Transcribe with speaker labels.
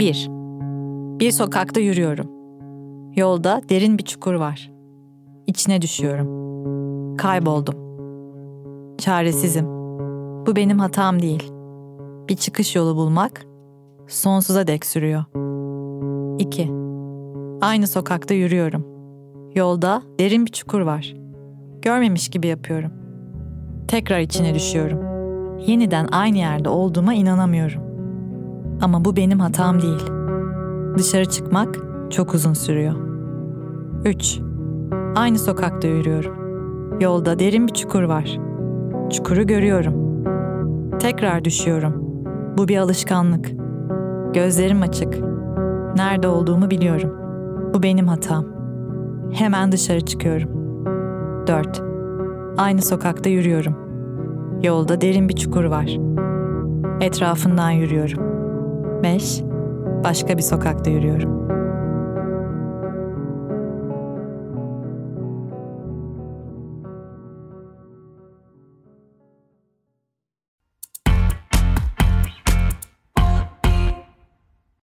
Speaker 1: 1. Bir sokakta yürüyorum. Yolda derin bir çukur var. İçine düşüyorum. Kayboldum. Çaresizim. Bu benim hatam değil. Bir çıkış yolu bulmak sonsuza dek sürüyor. 2. Aynı sokakta yürüyorum. Yolda derin bir çukur var. Görmemiş gibi yapıyorum. Tekrar içine düşüyorum. Yeniden aynı yerde olduğuma inanamıyorum. Ama bu benim hatam değil. Dışarı çıkmak çok uzun sürüyor. 3. Aynı sokakta yürüyorum. Yolda derin bir çukur var. Çukuru görüyorum. Tekrar düşüyorum. Bu bir alışkanlık. Gözlerim açık. Nerede olduğumu biliyorum. Bu benim hatam. Hemen dışarı çıkıyorum. 4. Aynı sokakta yürüyorum. Yolda derin bir çukur var. Etrafından yürüyorum. 5. Başka bir sokakta yürüyorum.